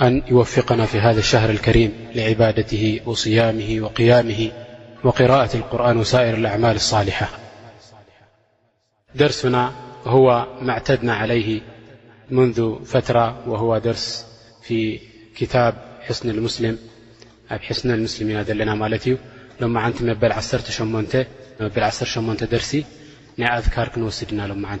أن يوفقنا في هذا الشهر الكريم لعبادته وصيامه وقيامه وقراءة القرآن وسائر الأعمال الصالحة درسن هو معتدنا عليه منذ فترة وهو درس في كتاب حسن المسلم حسن المسلمن نا لمعنت 8 درسي يأذكر كنوسدنا لمن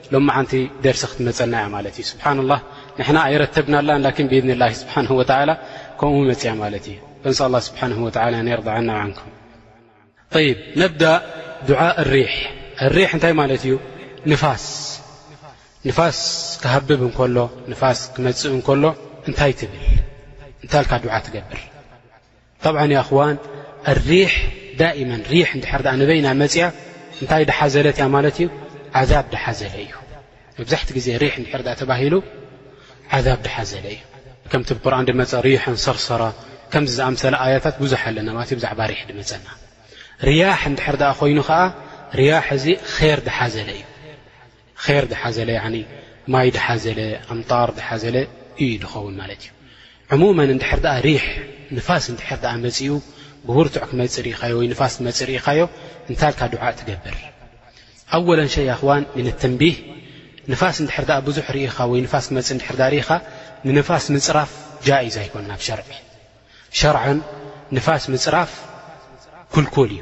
ሎማዓንቲ ደርሲ ክትመጸና እያ ማለት እዩ ስብሓንላህ ንሕና ኣይረተብናላን ላኪን ብኢድንላሂ ስብሓን ወተዓላ ከምኡ መጽያ ማለት እዩ ፈንሳ ኣላ ስብሓን ወተዓላ ኣን የርዳ ዓና ወዓንኩም ጠይብ ነብዳእ ዱዓእ ሪሕ ሪሕ እንታይ ማለት እዩ ንፋስ ንፋስ ክሃብብ እንከሎ ንፋስ ክመጽእ እንከሎ እንታይ ትብል እንታይ ኢልካ ዱዓ ትገብር ጠብዓን ያኣኽዋን ኣሪሕ ዳእመን ሪሕ እንድሕር ድኣ ንበይና መፅያ እንታይ ድሓዘለት እያ ማለት እዩ ዓዛብ ድሓዘለ እዩ መብዛሕቲ ግዜ ሪሕ እንድሕር ኣ ተባሂሉ ዓዛብ ድሓዘለ እዩ ከምቲ ብ ቁርን ድመፀ ሪሕን ሰርሰራ ከምዚ ዝኣምሰለ ኣያታት ብዙሕ ኣለና ማለት እዩ ብዛዕባ ሪሕ ድመፀና ርያሕ እንድሕር ኣ ኮይኑ ኸዓ ርያሕ እዚ ኼር ድሓዘለ እዩ ኼር ዝሓዘለ ያኒ ማይ ዝሓዘለ ኣምጣር ዝሓዘለ እዩ ዝኸውን ማለት እዩ። ዕሙመን እንድሕር ደኣ ሪሕ ንፋስ እንድሕር ደኣ መጺኡ ብብርቱዕ ክመጽእ ርኢኻዮ ወይ ንፋስ ክመጽእ ርኢኻዮ እንታይ ኢልካ ዱዓእ ትገብር? ኣወለን ሸይ ያኽዋን ምን ተንቢህ ንፋስ እንድሕር ደኣ ብዙሕ ርኢኻ ወይ ንፋስ ክመጽእ እንድሕር ደኣ ርኢኻ ንንፋስ ምጽራፍ ጃኢዝ ኣይኮነን ኣብ ሸርዕ ሸርዓን ንፋስ ምጽራፍ ክልኩል እዩ።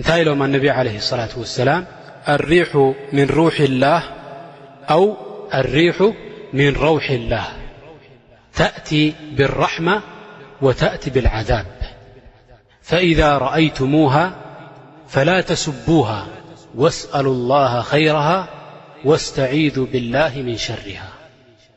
نتي لم النبي عليه الصلاة والسلام الريح من روح الله أو الريح من روح الله تأت بالرحمة وتأت بالعذاب فإذا رأيتموها فلا تسبوها واسأل الله خيرها واستعيذوا بالله من شرها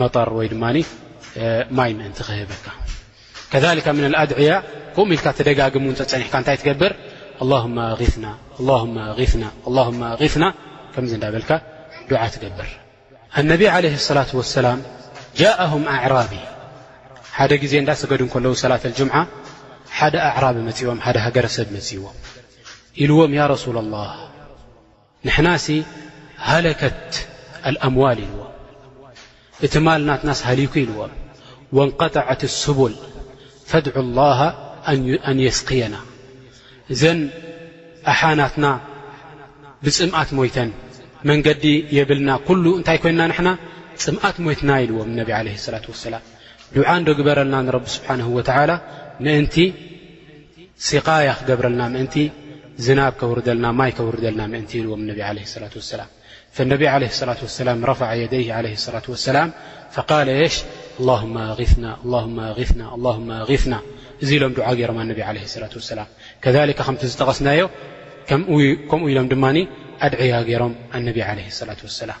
መጠር ወይ ድማ ማይ ምእንቲ ክህበካ ከሊካ ምና ኣድዕያ ከምኡ ኢልካ ተደጋግም እውን ተፀኒሕካ እንታይ ትገብር ኣላሁማ ኣና ኣላሁማ ኣና ኣላሁማ ኣና ከምዚ እንዳበልካ ዱዓ ትገብር ኣነቢ ዓለ ሰላት ወሰላም ጃእም ኣዕራቢ ሓደ ግዜ እንዳ ሰገዱ ከለዉ ሰላት ኣልጅምዓ ሓደ ኣዕራቢ መፅዎም ሓደ ሃገረሰብ መፅዎም ኢልዎም ያ ረሱላ ላህ ንሕናሲ ሃለከት ኣልኣምዋል ኢልዎ እቲ ማል ናትናስ ሃሊኩ ኢልዎ ወንቀጠዐት ሱቡል ፈድዑ ላሃ ኣን የስቅየና እዘን ኣሓ ናትና ብፅምኣት ሞይተን መንገዲ የብልና ኩሉ እንታይ ኮይንና ንሕና ፅምኣት ሞይትና ኢልዎም ነቢ ዓለ ሰላት ወሰላም ዱዓ እንዶ ግበረልና ንረቢ ስብሓንሁ ወተዓላ ምእንቲ ሲቃያ ክገብረልና ምእንቲ ዝናብ ከውርደልና ማይ ከውርደልና ምእንቲ ኢልዎም ነቢ ዓለይሂ ሰላቱ ወሰላም ፈነቢ ዓለይሂ ሰላቱ ወሰላም ረፈዐ የደይሂ ዓለይሂ ሰላቱ ወሰላም ፈቃለ የሽ ኣላሁመ ኣጊስና ኣላሁመ ኣጊስና ኣላሁመ ኣጊስና እዚ ኢሎም ዱዓ ገይሮም ኣነቢ ዓለይሂ ሰላቱ ወሰላም ከዛሊከ ከምቲ ዝጠቐስናዮ ከምኡ ኢሎም ድማ ኣድዕያ ገይሮም ኣነቢ ዓለይሂ ሰላቱ ወሰላም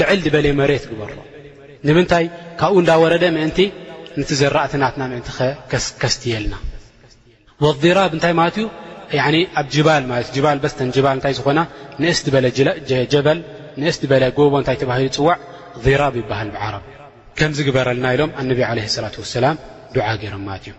ልዕል ድበለ መሬት ግበሮ ንምንታይ ካብኡ እንዳወረደ ምእንቲ ንቲ ዘራእቲ ናትና ምእንቲ ከስትየልና ወራብ እንታይ ማለት እዩ ኣብ ጅባል ማለት እዩ ጅባል በስተን ጅባል እንታይ ዝኾና ንእስ ድበለ ጀበል ንእስ ድበለ ጎቦ እንታይ ተባሂሉ ፅዋዕ ራብ ይበሃል ብዓረብ ከምዚ ግበረልና ኢሎም ኣነቢ ለ ላት ወሰላም ዱዓ ገይሮም ማለት እዮም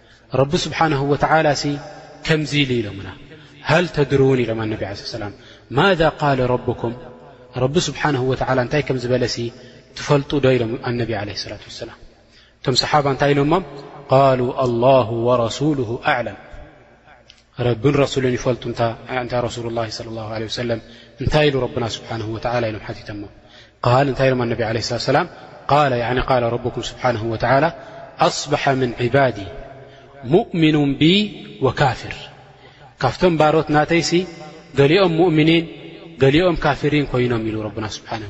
ረቢ ስብሓነሁ ወተዓላ ሲ ከምዚ ኢሉ ኢሎምና ሃል ተድሩን ኢሎም ኣነቢ ዓለ ሰላም ማዛ ቃለ ረብኩም ረቢ ስብሓነሁ ወተዓላ እንታይ ከም ዝበለ ሲ ትፈልጡ ዶ ኢሎም ኣነቢ ዓለ ሰላት ወሰላም እቶም ሰሓባ እንታይ ኢሎሞም ቃሉ ኣላሁ ወረሱሉሁ ኣዕለም رب رسول يفلت رسول الله صلى الله عليه وسلم ن ل ربنا سبحانه وتالى لم قال ن نب عليه الاة ولاا قال ربكم سبحانه وتعالى أصبح من عبادي مؤمن ب وكافر كفم برت ناتيس لئم مؤمنن لئم كافرين كينم ل ربنا سبحانه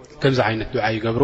ከምዚ ዓይነት ዱዓ ይገብሩ።